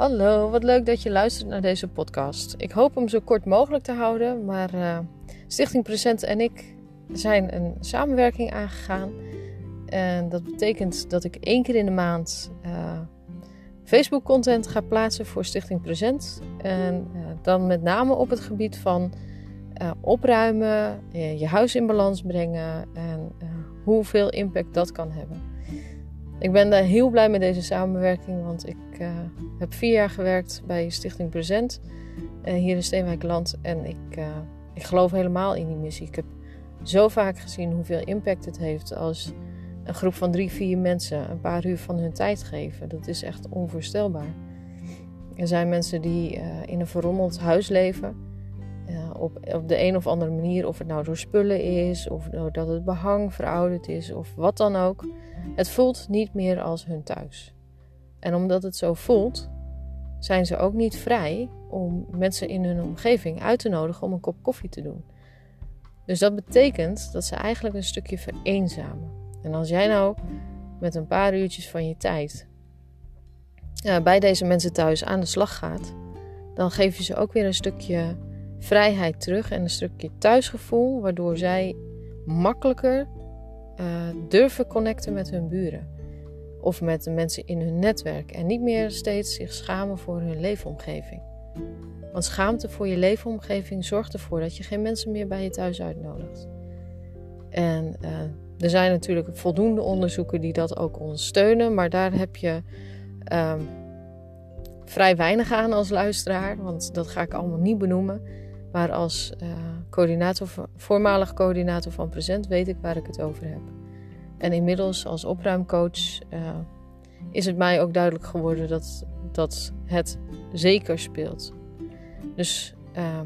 Hallo, wat leuk dat je luistert naar deze podcast. Ik hoop hem zo kort mogelijk te houden, maar uh, Stichting Present en ik zijn een samenwerking aangegaan. En dat betekent dat ik één keer in de maand uh, Facebook content ga plaatsen voor Stichting Present. En uh, dan met name op het gebied van opruimen, je huis in balans brengen en hoeveel impact dat kan hebben. Ik ben daar heel blij met deze samenwerking, want ik uh, heb vier jaar gewerkt bij Stichting Present uh, hier in Steenwijkland. En ik, uh, ik geloof helemaal in die missie. Ik heb zo vaak gezien hoeveel impact het heeft als een groep van drie, vier mensen een paar uur van hun tijd geven. Dat is echt onvoorstelbaar. Er zijn mensen die in een verrommeld huis leven. Op, op de een of andere manier, of het nou door spullen is, of doordat het behang verouderd is, of wat dan ook. Het voelt niet meer als hun thuis. En omdat het zo voelt, zijn ze ook niet vrij om mensen in hun omgeving uit te nodigen om een kop koffie te doen. Dus dat betekent dat ze eigenlijk een stukje vereenzamen. En als jij nou met een paar uurtjes van je tijd uh, bij deze mensen thuis aan de slag gaat, dan geef je ze ook weer een stukje vrijheid terug en een stukje thuisgevoel, waardoor zij makkelijker uh, durven connecten met hun buren of met de mensen in hun netwerk en niet meer steeds zich schamen voor hun leefomgeving. Want schaamte voor je leefomgeving zorgt ervoor dat je geen mensen meer bij je thuis uitnodigt. En uh, er zijn natuurlijk voldoende onderzoeken die dat ook ondersteunen, maar daar heb je um, vrij weinig aan als luisteraar, want dat ga ik allemaal niet benoemen. Maar als uh, coördinator, voormalig coördinator van Present weet ik waar ik het over heb. En inmiddels als opruimcoach uh, is het mij ook duidelijk geworden dat, dat het zeker speelt. Dus uh,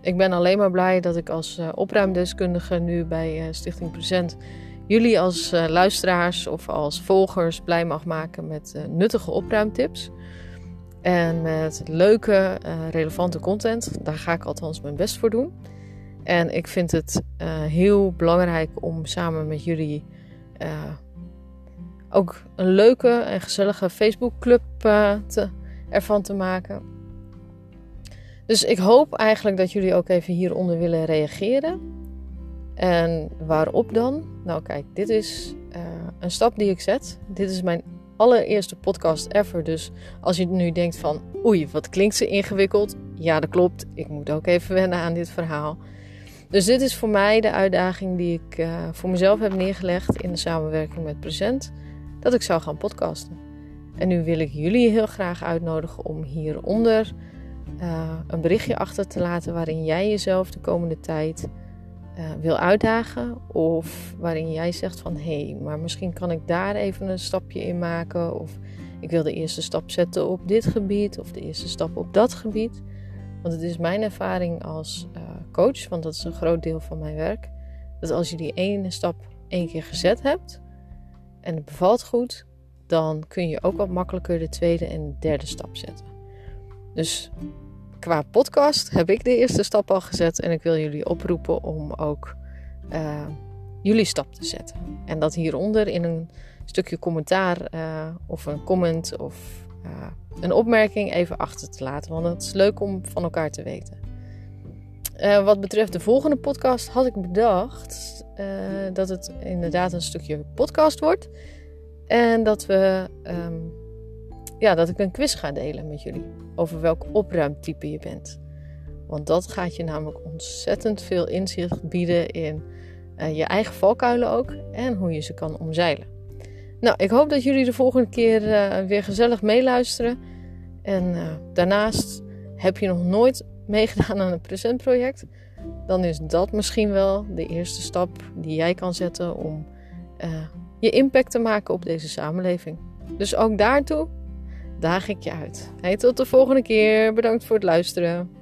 ik ben alleen maar blij dat ik als opruimdeskundige nu bij Stichting Present jullie als luisteraars of als volgers blij mag maken met nuttige opruimtips. En met leuke, relevante content. Daar ga ik althans mijn best voor doen. En ik vind het heel belangrijk om samen met jullie uh, ook een leuke en gezellige Facebookclub te, ervan te maken. Dus ik hoop eigenlijk dat jullie ook even hieronder willen reageren. En waarop dan? Nou, kijk, dit is een stap die ik zet. Dit is mijn allereerste podcast ever. Dus als je nu denkt van, oei, wat klinkt ze ingewikkeld? Ja, dat klopt. Ik moet ook even wennen aan dit verhaal. Dus dit is voor mij de uitdaging die ik uh, voor mezelf heb neergelegd in de samenwerking met Present. Dat ik zou gaan podcasten. En nu wil ik jullie heel graag uitnodigen om hieronder uh, een berichtje achter te laten waarin jij jezelf de komende tijd uh, wil uitdagen. Of waarin jij zegt van hé, hey, maar misschien kan ik daar even een stapje in maken. Of ik wil de eerste stap zetten op dit gebied of de eerste stap op dat gebied. Want het is mijn ervaring als uh, coach, want dat is een groot deel van mijn werk, dat als je die ene stap één keer gezet hebt en het bevalt goed, dan kun je ook wat makkelijker de tweede en de derde stap zetten. Dus qua podcast heb ik de eerste stap al gezet en ik wil jullie oproepen om ook uh, jullie stap te zetten. En dat hieronder in een stukje commentaar uh, of een comment of uh, een opmerking even achter te laten. Want het is leuk om van elkaar te weten. Wat betreft de volgende podcast had ik bedacht dat het inderdaad een stukje podcast wordt. En dat, we, um, ja, dat ik een quiz ga delen met jullie. Over welk opruimtype je bent. Want dat gaat je namelijk ontzettend veel inzicht bieden in uh, je eigen valkuilen ook. En hoe je ze kan omzeilen. Nou, ik hoop dat jullie de volgende keer weer gezellig meeluisteren. En daarnaast heb je nog nooit meegedaan aan een presentproject, dan is dat misschien wel de eerste stap die jij kan zetten om je impact te maken op deze samenleving. Dus ook daartoe daag ik je uit. Hey, tot de volgende keer. Bedankt voor het luisteren.